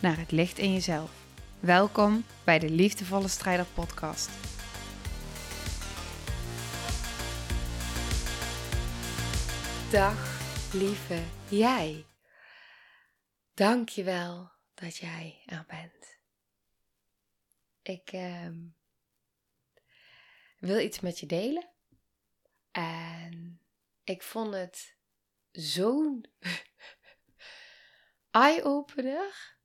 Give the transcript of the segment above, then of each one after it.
naar het licht in jezelf. Welkom bij de Liefdevolle Strijder Podcast. Dag, lieve jij. Dank je wel dat jij er bent. Ik ehm, wil iets met je delen. En ik vond het zo'n eye-opener.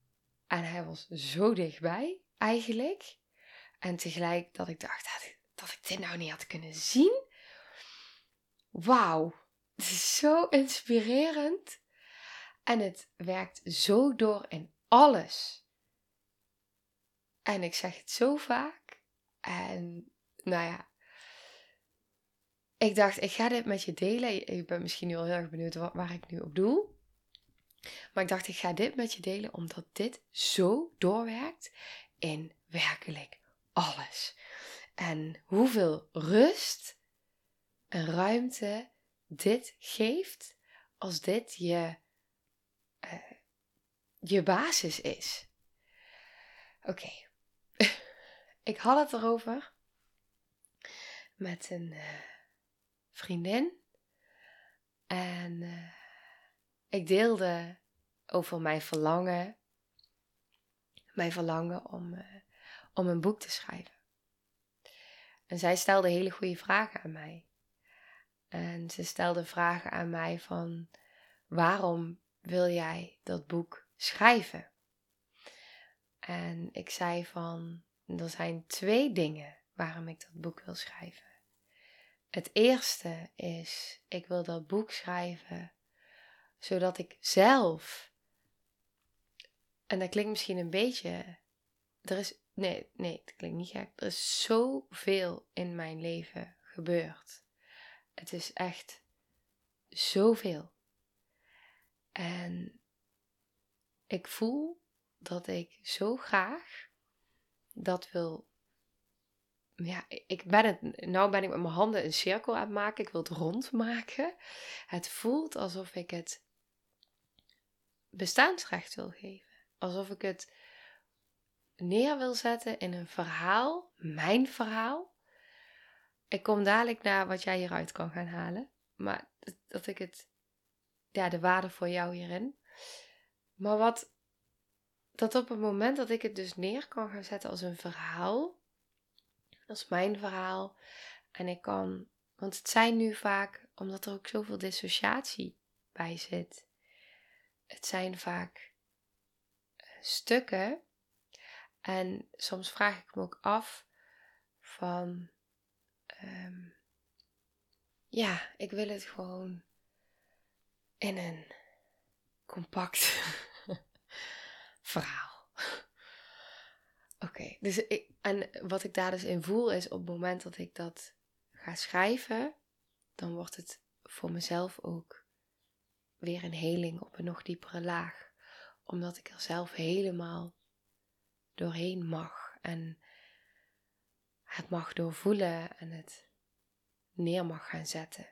En hij was zo dichtbij, eigenlijk. En tegelijk dat ik dacht dat ik, dat ik dit nou niet had kunnen zien. Wauw, het is zo inspirerend. En het werkt zo door in alles. En ik zeg het zo vaak. En nou ja, ik dacht, ik ga dit met je delen. Ik ben misschien nu al heel erg benieuwd waar ik nu op doe. Maar ik dacht, ik ga dit met je delen omdat dit zo doorwerkt in werkelijk alles. En hoeveel rust en ruimte dit geeft als dit je, uh, je basis is. Oké, ik had het erover met een uh, vriendin. En uh, ik deelde over mijn verlangen, mijn verlangen om, uh, om een boek te schrijven. En zij stelde hele goede vragen aan mij. En ze stelde vragen aan mij van waarom wil jij dat boek schrijven? En ik zei van er zijn twee dingen waarom ik dat boek wil schrijven. Het eerste is ik wil dat boek schrijven zodat ik zelf en dat klinkt misschien een beetje. Er is. Nee, nee, dat klinkt niet gek. Er is zoveel in mijn leven gebeurd. Het is echt zoveel. En ik voel dat ik zo graag dat wil. Ja, ik ben het. Nou ben ik met mijn handen een cirkel aan het maken. Ik wil het rond maken. Het voelt alsof ik het bestaansrecht wil geven alsof ik het neer wil zetten in een verhaal, mijn verhaal. Ik kom dadelijk naar wat jij hieruit kan gaan halen, maar dat ik het, ja, de waarde voor jou hierin. Maar wat, dat op het moment dat ik het dus neer kan gaan zetten als een verhaal, is mijn verhaal, en ik kan, want het zijn nu vaak, omdat er ook zoveel dissociatie bij zit, het zijn vaak stukken. En soms vraag ik me ook af van, um, ja, ik wil het gewoon in een compact verhaal. Oké, dus ik, en wat ik daar dus in voel is op het moment dat ik dat ga schrijven, dan wordt het voor mezelf ook weer een heling op een nog diepere laag omdat ik er zelf helemaal doorheen mag en het mag doorvoelen en het neer mag gaan zetten.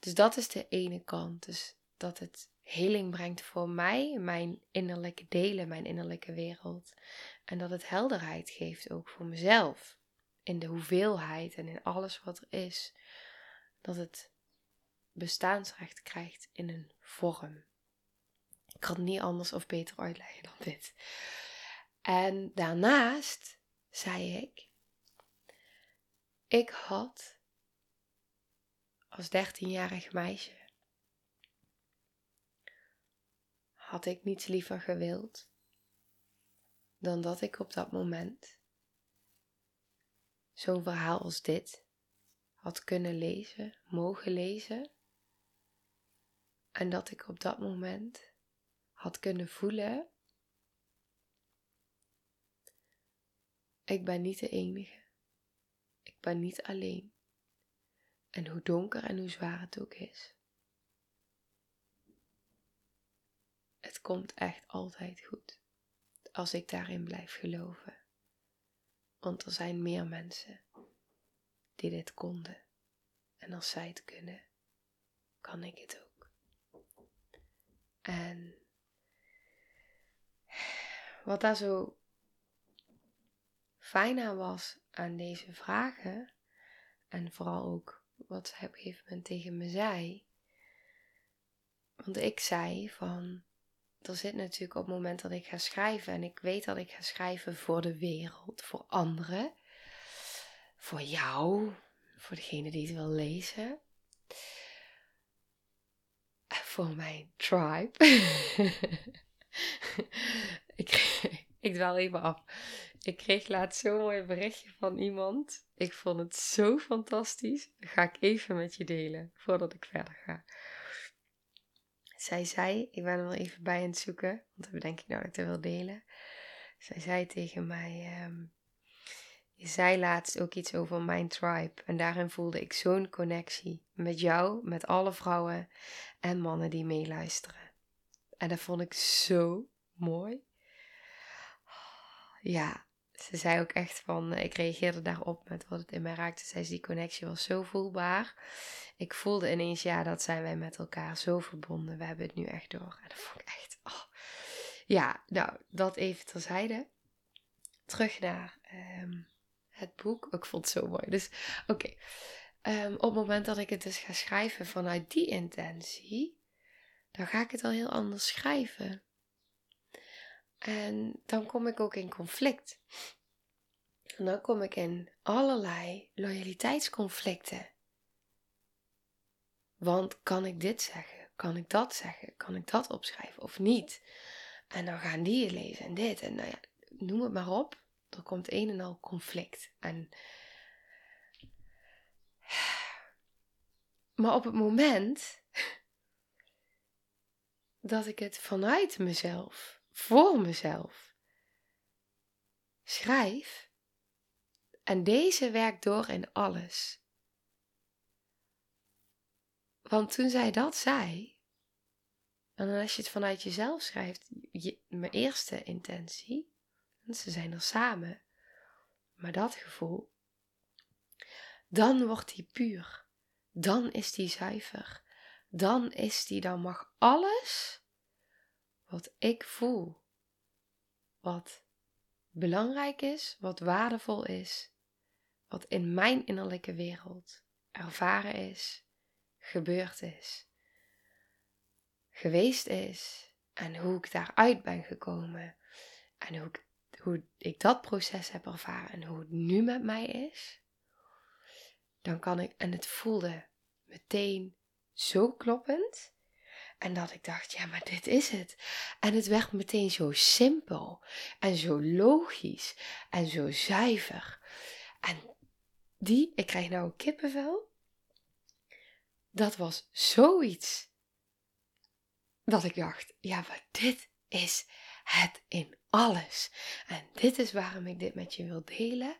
Dus dat is de ene kant. Dus dat het heling brengt voor mij, mijn innerlijke delen, mijn innerlijke wereld. En dat het helderheid geeft ook voor mezelf. In de hoeveelheid en in alles wat er is. Dat het bestaansrecht krijgt in een vorm. Ik kan het niet anders of beter uitleggen dan dit. En daarnaast zei ik, ik had als 13-jarig meisje, had ik niets liever gewild dan dat ik op dat moment zo'n verhaal als dit had kunnen lezen, mogen lezen. En dat ik op dat moment had kunnen voelen Ik ben niet de enige. Ik ben niet alleen. En hoe donker en hoe zwaar het ook is. Het komt echt altijd goed. Als ik daarin blijf geloven. Want er zijn meer mensen die dit konden. En als zij het kunnen, kan ik het ook. En wat daar zo fijn aan was aan deze vragen, en vooral ook wat zij op een gegeven moment tegen me zei. Want ik zei van, er zit natuurlijk op het moment dat ik ga schrijven, en ik weet dat ik ga schrijven voor de wereld, voor anderen, voor jou, voor degene die het wil lezen, voor mijn tribe. ik, ik even af. Ik kreeg laatst zo'n mooi berichtje van iemand. Ik vond het zo fantastisch. Ga ik even met je delen voordat ik verder ga. Zij zei, ik ben er wel even bij aan het zoeken, want dat bedenk ik nou dat ik het wil delen. Zij zei tegen mij, um, je zei laatst ook iets over mijn tribe. En daarin voelde ik zo'n connectie met jou, met alle vrouwen en mannen die meeluisteren. En dat vond ik zo mooi. Ja, ze zei ook echt van, ik reageerde daarop met wat het in mij raakte. Zij zei, die connectie was zo voelbaar. Ik voelde ineens, ja, dat zijn wij met elkaar zo verbonden. We hebben het nu echt door. En dat vond ik echt, oh. Ja, nou, dat even terzijde. Terug naar um, het boek. Ik vond het zo mooi. Dus, oké. Ehm, op het moment dat ik het dus ga schrijven vanuit die intentie, dan ga ik het al heel anders schrijven. En dan kom ik ook in conflict. En dan kom ik in allerlei loyaliteitsconflicten. Want kan ik dit zeggen? Kan ik dat zeggen? Kan ik dat opschrijven of niet? En dan gaan die je lezen en dit. En nou ja, noem het maar op. Er komt een en al conflict. En... Maar op het moment dat ik het vanuit mezelf voor mezelf. Schrijf. En deze werkt door in alles. Want toen zij dat zei, en als je het vanuit jezelf schrijft, je, mijn eerste intentie, ze zijn er samen, maar dat gevoel, dan wordt die puur. Dan is die zuiver. Dan is die, dan mag alles wat ik voel, wat belangrijk is, wat waardevol is, wat in mijn innerlijke wereld ervaren is, gebeurd is, geweest is en hoe ik daaruit ben gekomen en hoe ik, hoe ik dat proces heb ervaren en hoe het nu met mij is, dan kan ik, en het voelde meteen zo kloppend, en dat ik dacht, ja, maar dit is het. En het werd meteen zo simpel en zo logisch en zo zuiver. En die, ik krijg nou een kippenvel. Dat was zoiets dat ik dacht, ja, maar dit is het in alles. En dit is waarom ik dit met je wil delen,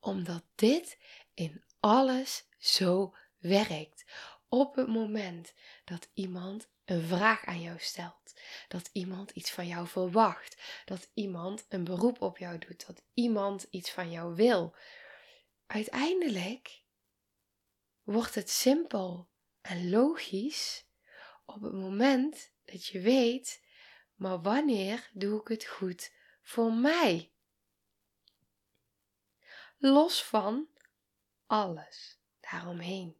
omdat dit in alles zo werkt. Op het moment dat iemand een vraag aan jou stelt. Dat iemand iets van jou verwacht. Dat iemand een beroep op jou doet. Dat iemand iets van jou wil. Uiteindelijk wordt het simpel en logisch op het moment dat je weet, maar wanneer doe ik het goed voor mij? Los van alles daaromheen.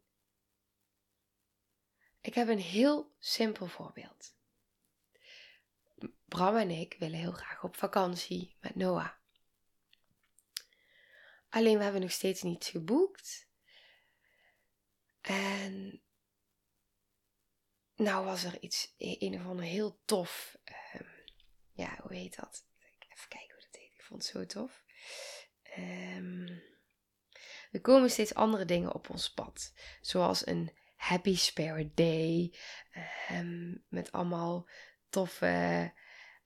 Ik heb een heel simpel voorbeeld. Bram en ik willen heel graag op vakantie met Noah. Alleen we hebben nog steeds niets geboekt. En nou was er iets, een of ander heel tof. Um, ja, hoe heet dat? Even kijken hoe dat heet. Ik vond het zo tof. Um, er komen steeds andere dingen op ons pad. Zoals een Happy Spirit Day. Um, met allemaal toffe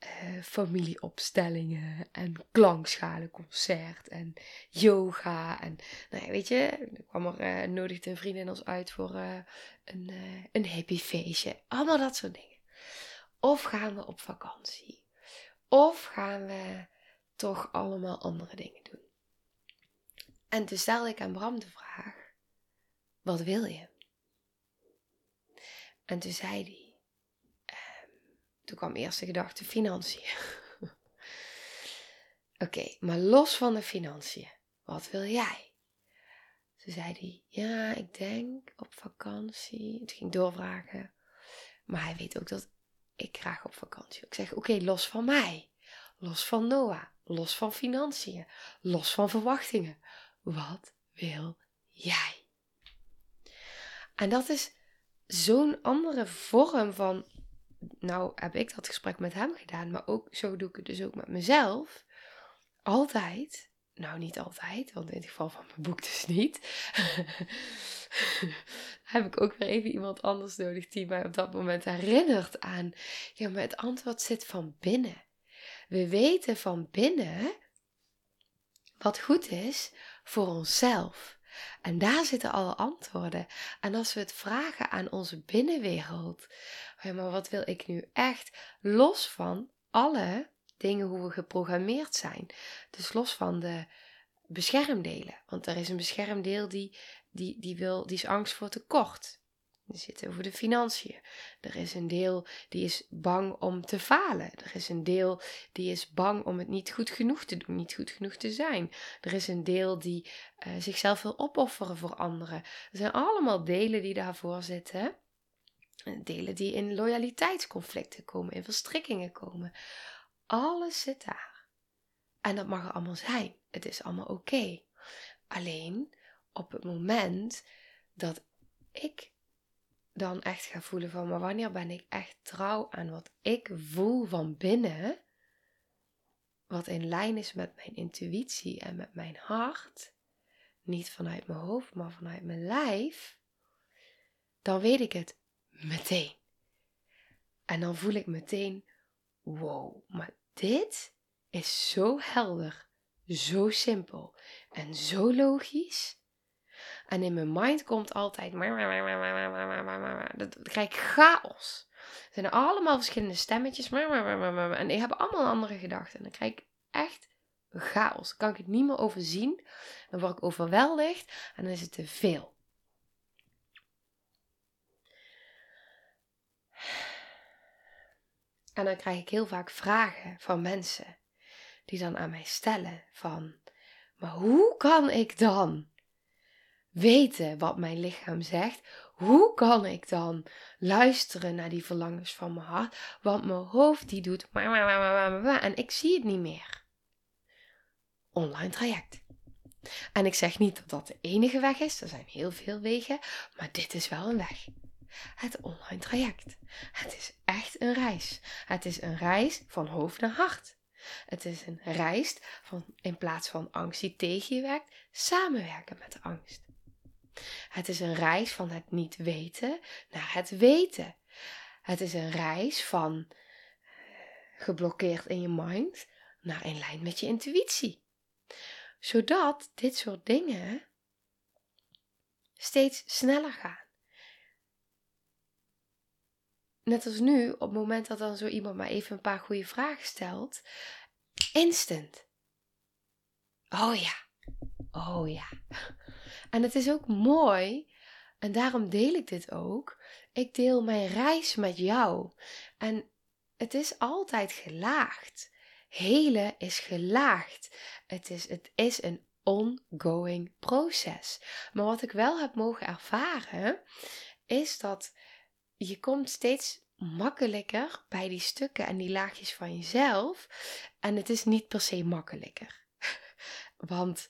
uh, familieopstellingen en klankschalenconcert en yoga. En nou ja, weet je, er kwam er, uh, nodigde een vriendin ons uit voor uh, een, een happy feestje. Allemaal dat soort dingen. Of gaan we op vakantie? Of gaan we toch allemaal andere dingen doen? En toen stelde ik aan Bram de vraag: Wat wil je? En toen zei hij: Toen kwam eerst de gedachte: financiën. Oké, maar los van de financiën, wat wil jij? Toen zei hij: Ja, ik denk op vakantie. Het ging doorvragen. Maar hij weet ook dat ik graag op vakantie. Ik zeg: Oké, los van mij. Los van Noah. Los van financiën. Los van verwachtingen. Wat wil jij? En dat is zo'n andere vorm van. Nou heb ik dat gesprek met hem gedaan, maar ook zo doe ik het dus ook met mezelf. Altijd, nou niet altijd, want in het geval van mijn boek dus niet. heb ik ook weer even iemand anders nodig die mij op dat moment herinnert aan. Ja, maar het antwoord zit van binnen. We weten van binnen wat goed is voor onszelf. En daar zitten alle antwoorden. En als we het vragen aan onze binnenwereld, maar wat wil ik nu echt, los van alle dingen hoe we geprogrammeerd zijn. Dus los van de beschermdelen. Want er is een beschermdeel die, die, die, wil, die is angst voor tekort. Er zit over de financiën. Er is een deel die is bang om te falen. Er is een deel die is bang om het niet goed genoeg te doen, niet goed genoeg te zijn. Er is een deel die uh, zichzelf wil opofferen voor anderen. Er zijn allemaal delen die daarvoor zitten. Delen die in loyaliteitsconflicten komen, in verstrikkingen komen. Alles zit daar. En dat mag er allemaal zijn. Het is allemaal oké. Alleen op het moment dat ik dan echt ga voelen van, maar wanneer ben ik echt trouw aan wat ik voel van binnen, wat in lijn is met mijn intuïtie en met mijn hart, niet vanuit mijn hoofd, maar vanuit mijn lijf, dan weet ik het meteen. En dan voel ik meteen, wow, maar dit is zo helder, zo simpel en zo logisch. En in mijn mind komt altijd. Dat krijg ik chaos. Er zijn dan verschillende stemmetjes. En die hebben allemaal andere gedachten. En dan krijg ik echt chaos. Dan kan ik het niet meer overzien. Dan word ik overweldigd. En dan is het te veel. En dan krijg ik heel vaak vragen van mensen die dan aan mij stellen van, maar hoe kan ik dan weten wat mijn lichaam zegt, hoe kan ik dan luisteren naar die verlangens van mijn hart? Want mijn hoofd die doet en ik zie het niet meer. Online traject. En ik zeg niet dat dat de enige weg is, er zijn heel veel wegen, maar dit is wel een weg. Het online traject. Het is echt een reis. Het is een reis van hoofd naar hart. Het is een reis van in plaats van angst die tegen je werkt, samenwerken met de angst. Het is een reis van het niet weten naar het weten. Het is een reis van eh, geblokkeerd in je mind naar in lijn met je intuïtie. Zodat dit soort dingen steeds sneller gaan. Net als nu, op het moment dat dan zo iemand maar even een paar goede vragen stelt, instant. Oh ja, oh ja. En het is ook mooi, en daarom deel ik dit ook. Ik deel mijn reis met jou. En het is altijd gelaagd. Hele is gelaagd. Het is, het is een ongoing proces. Maar wat ik wel heb mogen ervaren, is dat je komt steeds makkelijker bij die stukken en die laagjes van jezelf. En het is niet per se makkelijker. Want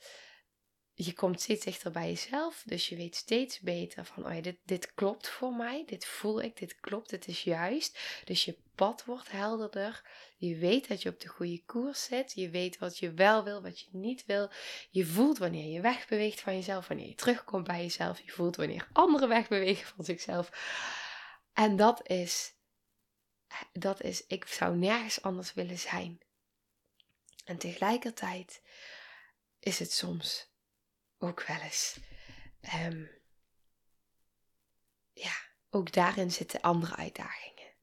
je komt steeds dichter bij jezelf. Dus je weet steeds beter van, oh ja, dit, dit klopt voor mij. Dit voel ik, dit klopt, dit is juist. Dus je pad wordt helderder. Je weet dat je op de goede koers zit. Je weet wat je wel wil, wat je niet wil. Je voelt wanneer je wegbeweegt van jezelf, wanneer je terugkomt bij jezelf. Je voelt wanneer anderen wegbewegen van zichzelf. En dat is dat is, ik zou nergens anders willen zijn. En tegelijkertijd is het soms ook wel eens, ehm, ja, ook daarin zitten andere uitdagingen.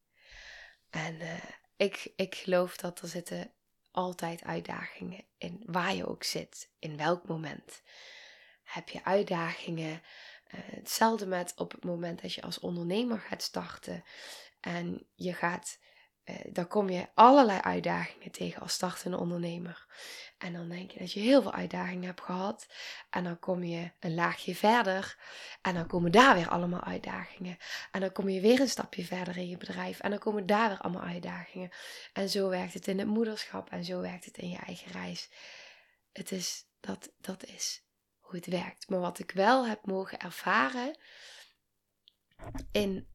En uh, ik, ik geloof dat er zitten altijd uitdagingen in waar je ook zit, in welk moment. Heb je uitdagingen? Uh, hetzelfde met op het moment dat je als ondernemer gaat starten en je gaat uh, dan kom je allerlei uitdagingen tegen als startende ondernemer. En dan denk je dat je heel veel uitdagingen hebt gehad. En dan kom je een laagje verder. En dan komen daar weer allemaal uitdagingen. En dan kom je weer een stapje verder in je bedrijf. En dan komen daar weer allemaal uitdagingen. En zo werkt het in het moederschap. En zo werkt het in je eigen reis. Het is, dat, dat is het werkt. Maar wat ik wel heb mogen ervaren in.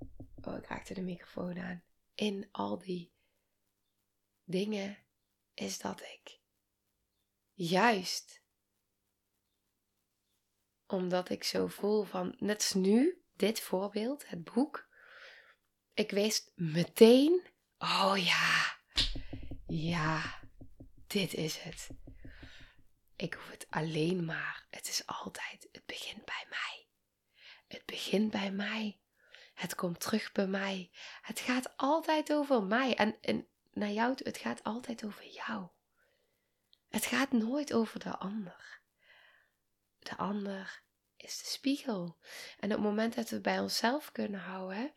Oh, ik raakte de microfoon aan in al die dingen is dat ik juist omdat ik zo voel van, net als nu, dit voorbeeld, het boek. Ik wist meteen, oh ja, ja, dit is het. Ik hoef het alleen maar, het is altijd, het begint bij mij. Het begint bij mij. Het komt terug bij mij. Het gaat altijd over mij. En, en naar jou, het gaat altijd over jou. Het gaat nooit over de ander. De ander is de spiegel. En op het moment dat we bij onszelf kunnen houden.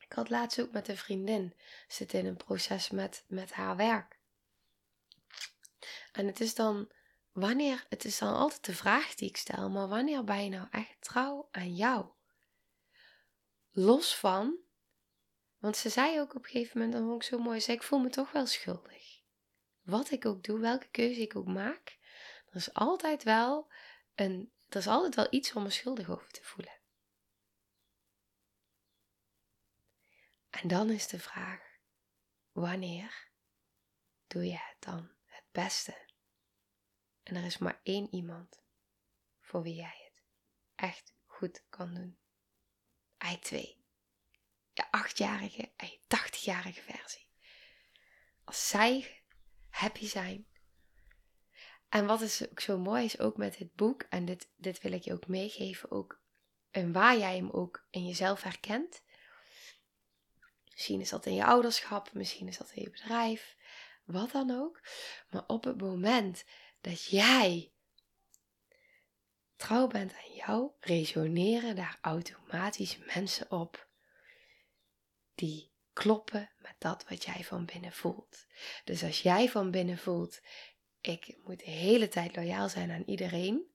Ik had laatst ook met een vriendin zit in een proces met, met haar werk. En het is dan wanneer, het is dan altijd de vraag die ik stel, maar wanneer ben je nou echt trouw aan jou? los van, want ze zei ook op een gegeven moment, dat vond ik zo mooi, zei ik voel me toch wel schuldig. Wat ik ook doe, welke keuze ik ook maak, er is altijd wel een, er is altijd wel iets om me schuldig over te voelen. En dan is de vraag, wanneer doe je het dan het beste? En er is maar één iemand voor wie jij het echt goed kan doen. I2. Je achtjarige en je tachtigjarige versie. Als zij happy zijn. En wat is ook zo mooi is ook met dit boek, en dit, dit wil ik je ook meegeven, ook en waar jij hem ook in jezelf herkent. Misschien is dat in je ouderschap, misschien is dat in je bedrijf, wat dan ook. Maar op het moment dat jij trouw bent aan jou, resoneren daar automatisch mensen op die kloppen met dat wat jij van binnen voelt. Dus als jij van binnen voelt, ik moet de hele tijd loyaal zijn aan iedereen,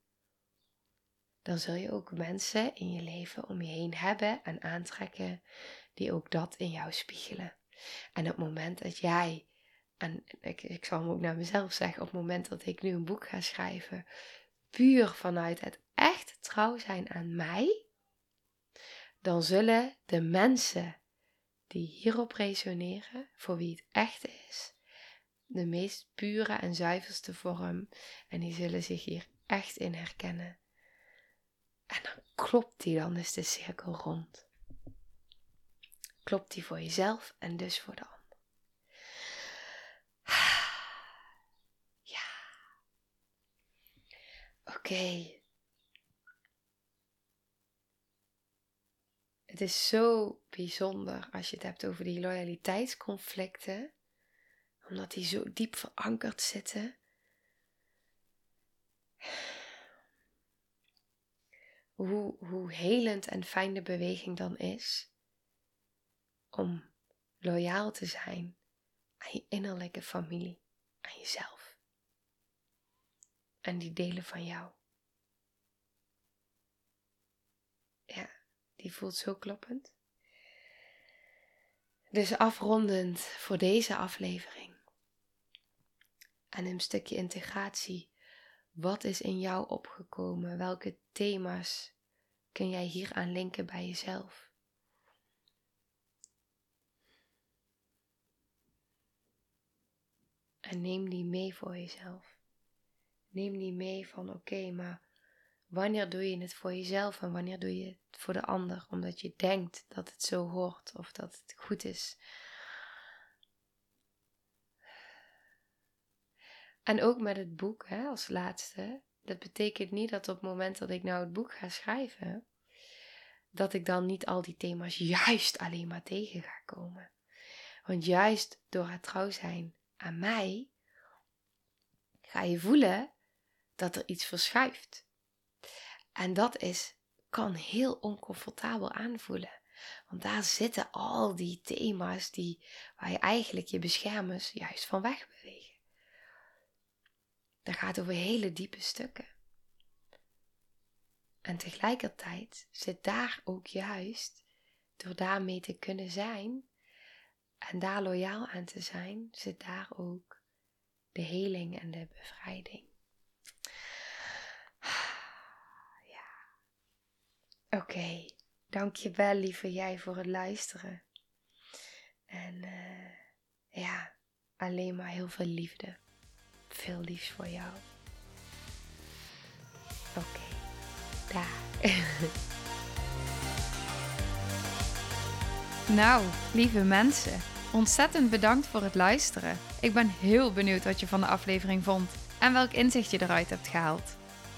dan zul je ook mensen in je leven om je heen hebben en aantrekken die ook dat in jou spiegelen. En op het moment dat jij, en ik, ik zal hem ook naar mezelf zeggen, op het moment dat ik nu een boek ga schrijven, puur vanuit het echt trouw zijn aan mij, dan zullen de mensen die hierop resoneren, voor wie het echt is, de meest pure en zuiverste vorm, en die zullen zich hier echt in herkennen. En dan klopt die dan is de cirkel rond. Klopt die voor jezelf en dus voor de ander. Oké. Het is zo bijzonder als je het hebt over die loyaliteitsconflicten, omdat die zo diep verankerd zitten. Hoe, hoe helend en fijn de beweging dan is om loyaal te zijn aan je innerlijke familie, aan jezelf en die delen van jou. Ja, die voelt zo kloppend. Dus afrondend voor deze aflevering. En een stukje integratie. Wat is in jou opgekomen? Welke thema's kun jij hier aan linken bij jezelf? En neem die mee voor jezelf. Neem die mee van oké, maar Wanneer doe je het voor jezelf en wanneer doe je het voor de ander, omdat je denkt dat het zo hoort of dat het goed is. En ook met het boek hè, als laatste. Dat betekent niet dat op het moment dat ik nou het boek ga schrijven, dat ik dan niet al die thema's juist alleen maar tegen ga komen. Want juist door het trouw zijn aan mij, ga je voelen dat er iets verschuift. En dat is, kan heel oncomfortabel aanvoelen. Want daar zitten al die thema's die, waar je eigenlijk je beschermers juist van wegbewegen. Dat gaat over hele diepe stukken. En tegelijkertijd zit daar ook juist, door daarmee te kunnen zijn en daar loyaal aan te zijn, zit daar ook de heling en de bevrijding. Oké, okay. dankjewel lieve jij voor het luisteren. En uh, ja, alleen maar heel veel liefde. Veel liefs voor jou. Oké, daar. Nou, lieve mensen, ontzettend bedankt voor het luisteren. Ik ben heel benieuwd wat je van de aflevering vond en welk inzicht je eruit hebt gehaald.